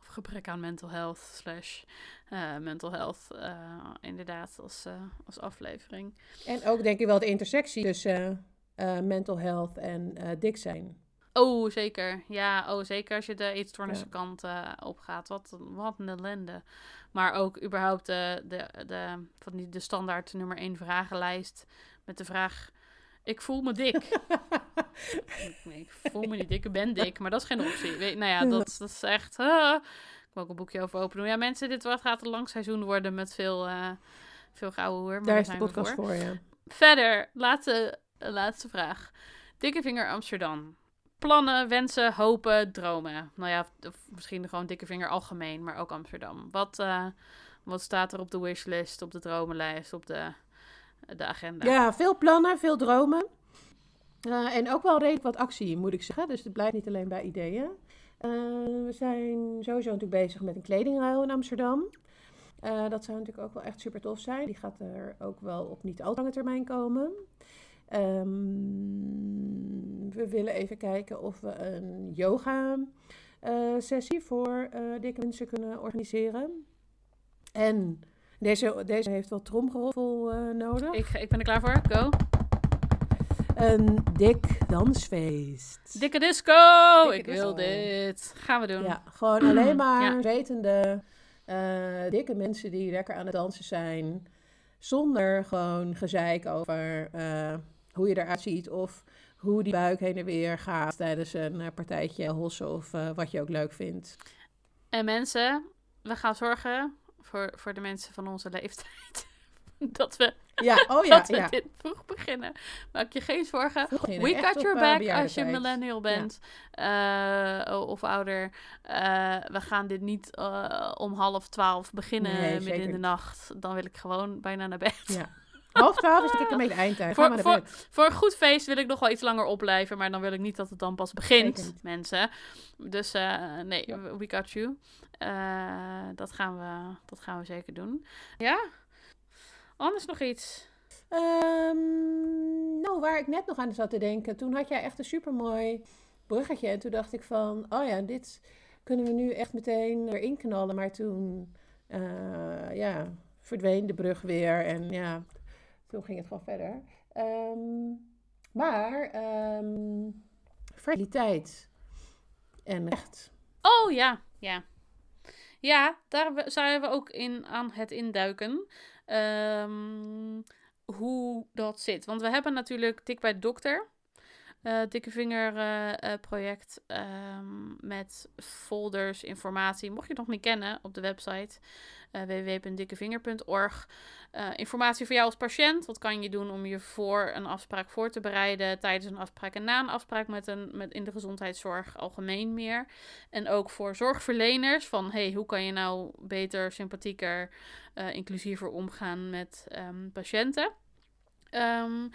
of gebrek aan mental health slash eh, mental health. eh, inderdaad, als, eh, als aflevering. En ook denk ik wel de intersectie tussen eh, mental health en eh, dik zijn. Oh, zeker. Ja, oh, zeker als je de eetstoornissen Ja. kant eh, opgaat. Wat, een- wat een ellende. Maar ook überhaupt de, de, de, van die, de standaard nummer één vragenlijst. Met de vraag, ik voel me dik. nee, ik voel me niet dik, ik ben dik. Maar dat is geen optie. Weet, nou ja, dat, dat is echt... ik wil ook een boekje over open doen. Ja, mensen, dit wordt- gaat een lang seizoen worden met veel, eh veel gouden hoer. Daar is de podcast voor, ja. Verder, laatste, eh, laatste vraag. Dikke vinger Amsterdam. Plannen, wensen, hopen, dromen. Nou ja, misschien gewoon dikke vinger algemeen, maar ook Amsterdam. Wat, eh, wat staat er op de wishlist, op de dromenlijst, op de, de agenda? Ja, veel plannen, veel dromen. Eh, en ook wel redelijk wat actie, moet ik zeggen. Dus het blijft niet alleen bij ideeën. Eh, we zijn sowieso natuurlijk bezig met een kledingruil in Amsterdam. Dat zou natuurlijk ook wel echt super tof zijn. Die gaat er ook wel op niet al lange termijn komen. Ehm, we willen even kijken of we een yoga eh, sessie voor eh, dikke mensen kunnen organiseren. En deze, deze heeft wel tromgeroffel eh, nodig. Ik, ik ben er klaar voor. Go. Een dik dansfeest. Dikke disco! Dikke ik wil dit. Gaan we doen. Ja, gewoon alleen maar Ja. wetende, dikke mensen die lekker aan het dansen zijn. Zonder gewoon gezeik over hoe je eruit ziet of hoe die buik heen en weer gaat tijdens een eh, partijtje hossen of eh, wat je ook leuk vindt. En mensen, we gaan zorgen voor, voor de mensen van onze leeftijd. dat we Ja, oh ja, dat we ja. dit vroeg beginnen. Maak je geen zorgen. Beginnen, We got your eh, back als je millennial bent of ouder. We gaan dit niet om half twaalf beginnen Nee, midden in de nacht. Dan wil ik gewoon bijna naar bed. Ja. Half twaalf is ik een beetje eindtijd. Voor- bed. Voor een goed feest wil ik nog wel iets langer opblijven, maar dan wil ik niet dat het dan pas begint, mensen. Dus eh, nee, Ja. we got you. Eh, dat, gaan we, dat gaan we zeker doen. Ja? Anders nog iets? Ehm, nou, waar ik net nog aan zat te denken. Toen had jij echt een supermooi bruggetje. En toen dacht ik van, oh ja, dit kunnen we nu echt meteen erin knallen. Maar toen, eh, ja, verdween de brug weer. En ja, toen ging het gewoon verder. Ehm, maar, ehm fertiliteit en recht. Oh ja, ja. Ja, daar zijn we ook in aan het induiken. Ehm, hoe dat zit. Want we hebben natuurlijk Dik bij de Dokter. Eh, Dikke Vinger eh, eh, project ehm, met folders, informatie. Mocht je het nog niet kennen, op de website eh www.dikkevinger.org. Informatie voor jou als patiënt. Wat kan je doen om je voor een afspraak voor te bereiden, tijdens een afspraak en na een afspraak met een, met in de gezondheidszorg algemeen meer. En ook voor zorgverleners van hey, hoe kan je nou beter, sympathieker, inclusiever omgaan met ehm, patiënten. Ehm,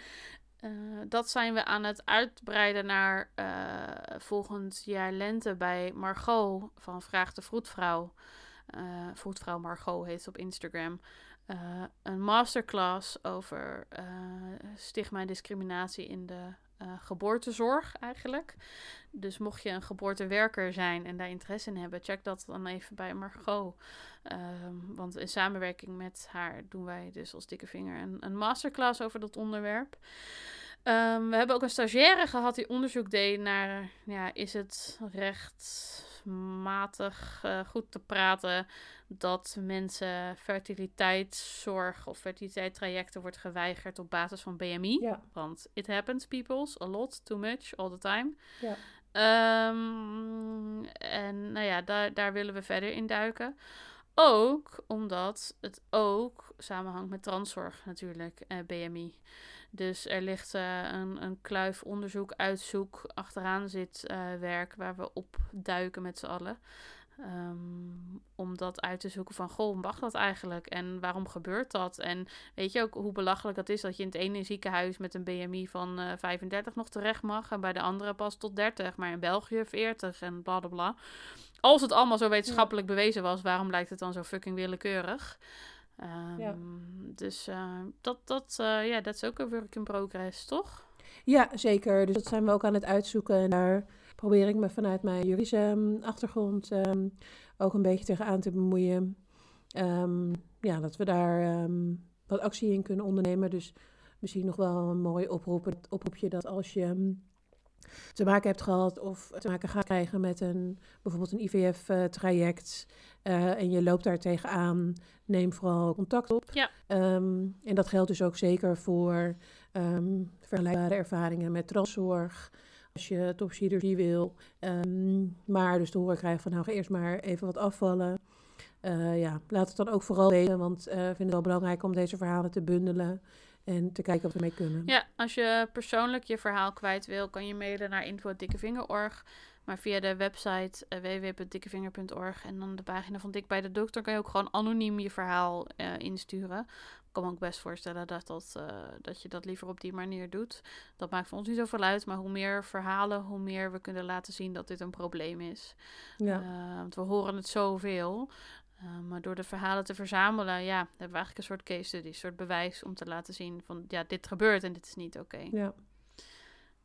eh, dat zijn we aan het uitbreiden naar eh, volgend jaar lente bij Margot van Vraag de Vroedvrouw. Eh Vroedvrouw Margot heet op Instagram. Een masterclass over stigma en discriminatie in de eh, geboortezorg eigenlijk. Dus mocht je een geboortewerker zijn en daar interesse in hebben, check dat dan even bij Margot. Ehm, want in samenwerking met haar doen wij dus als dikke vinger een, een masterclass over dat onderwerp. Ehm, we hebben ook een stagiaire gehad die onderzoek deed naar, ja, is het rechtmatig eh, goed te praten dat mensen fertiliteitszorg of fertiliteitstrajecten wordt geweigerd op basis van BMI? Ja, Want it happens, peoples, a lot, too much, all the time. ja. Ehm, en nou ja, daar, daar willen we verder in duiken. Ook omdat het ook samenhangt met transzorg natuurlijk, eh, BMI. Dus er ligt eh, een, een kluif onderzoek, uitzoek, achteraan zit eh, werk waar we op duiken met z'n allen. Ehm, om dat uit te zoeken van, goh, mag dat eigenlijk? En waarom gebeurt dat? En weet je ook hoe belachelijk dat is dat je in het ene ziekenhuis met een BMI van eh 35 nog terecht mag en bij de andere pas tot 30, maar in België 40 en bla bla bla. Als het allemaal zo wetenschappelijk bewezen was, waarom lijkt het dan zo fucking willekeurig? Ehm, Ja. Dus eh, dat, dat, eh, ja, dat is ook een work in progress, toch? Ja, zeker. Dus dat zijn we ook aan het uitzoeken. En daar probeer ik me vanuit mijn juridische ehm, achtergrond ehm, ook een beetje tegenaan te bemoeien. Ja, dat we daar wat actie in kunnen ondernemen. Dus misschien nog wel een mooi oproep, oproepje dat als je te maken hebt gehad of te maken gaat krijgen met een, bijvoorbeeld een IVF-traject eh, en je loopt daar tegenaan, neem vooral contact op. Ja. Ehm, en dat geldt dus ook zeker voor ehm, vergelijkbare ervaringen met transzorg. Als je topchirurgie wil. Ehm, maar dus te horen krijgen van nou ga eerst maar even wat afvallen. Eh, ja, laat het dan ook vooral weten, want eh, ik vind het wel belangrijk om deze verhalen te bundelen en te kijken wat we mee kunnen. Ja, als je persoonlijk je verhaal kwijt wil, kan je mailen naar info.dikkevinger.org. Maar via de website uh, www.dikkevinger.org en dan de pagina van Dik bij de Dokter kan je ook gewoon anoniem je verhaal uh, insturen. Ik kan me ook best voorstellen dat, dat, uh, dat je dat liever op die manier doet. Dat maakt voor ons niet zoveel uit, maar hoe meer verhalen, hoe meer we kunnen laten zien dat dit een probleem is. Ja. Want we horen het zoveel. Uh, maar door de verhalen te verzamelen, ja, hebben we eigenlijk een soort case study, een soort bewijs om te laten zien van, ja, dit gebeurt en dit is niet oké. Okay. Ja.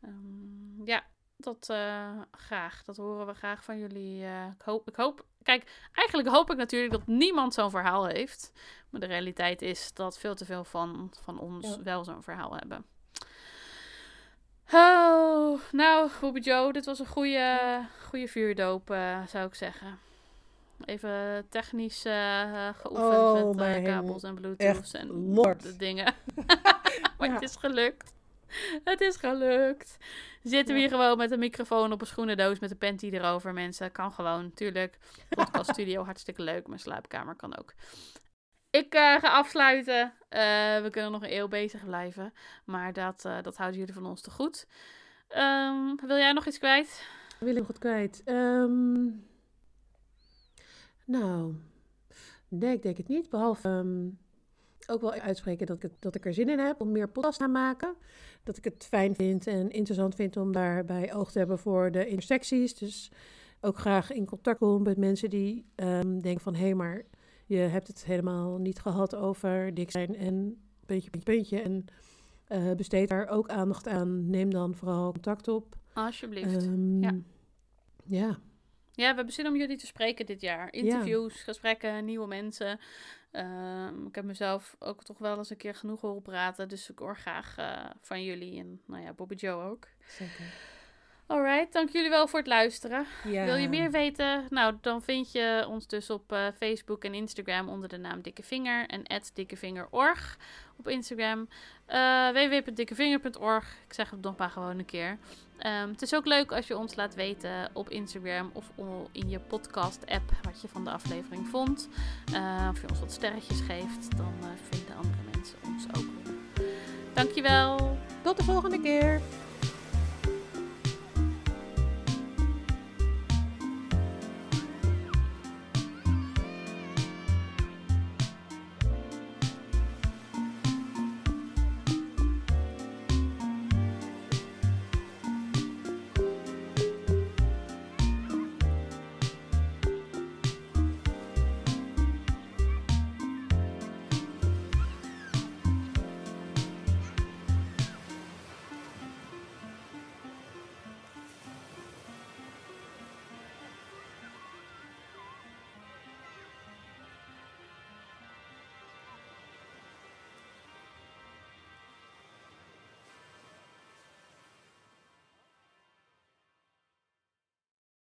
Um, ja, dat uh, graag. Dat horen we graag van jullie. Uh, ik, hoop, ik hoop, kijk, eigenlijk hoop ik natuurlijk dat niemand zo'n verhaal heeft. Maar de realiteit is dat veel te veel van, van ons ja. wel zo'n verhaal hebben. Oh, nou, Bobby Joe, dit was een goede, goede vuurdoop, uh, zou ik zeggen. Even technisch uh, geoefend oh, met uh, kabels en bluetooth en Lord. de dingen. maar Ja. het is gelukt. Het is gelukt. Zitten we hier gewoon met een microfoon op een schoenendoos met een panty erover, mensen. Kan gewoon, tuurlijk. Podcast studio, hartstikke leuk. Mijn slaapkamer kan ook. ik eh, ga afsluiten. Eh, we kunnen nog een eeuw bezig blijven. Maar dat, eh, dat houden jullie van ons te goed. Ehm, wil jij nog iets kwijt? Wil ik nog wat kwijt? Ehm, nou, nee, ik denk het niet. Behalve ehm, ook wel uitspreken dat ik, het, dat ik er zin in heb om meer podcast te maken. Dat ik het fijn vind en interessant vind om daarbij oog te hebben voor de intersecties. Dus ook graag in contact komen met mensen die denken van... hé, hey, maar je hebt het helemaal niet gehad over dik zijn en puntje, puntje, puntje. En uh, besteed daar ook aandacht aan. Neem dan vooral contact op. Alsjeblieft. Um, ja. ja. Ja, we hebben zin om jullie te spreken dit jaar. Interviews, gesprekken, nieuwe mensen. Uh, ik heb mezelf ook toch wel eens een keer genoeg horen praten. Dus ik hoor graag uh, van jullie en nou ja, Bobby Joe ook. Zeker. Alright, dank jullie wel voor het luisteren. Wil je meer weten? Nou, dan vind je ons dus op uh, Facebook en Instagram onder de naam Dikke Vinger en dikkevinger.org op Instagram. Uh, www.dikkevinger.org. Ik zeg het nog maar gewoon een keer. Um, het is ook leuk als je ons laat weten op Instagram of in je podcast-app wat je van de aflevering vond. Uh, of je ons wat sterretjes geeft, dan vinden andere mensen ons ook. Dankjewel. Tot de volgende keer.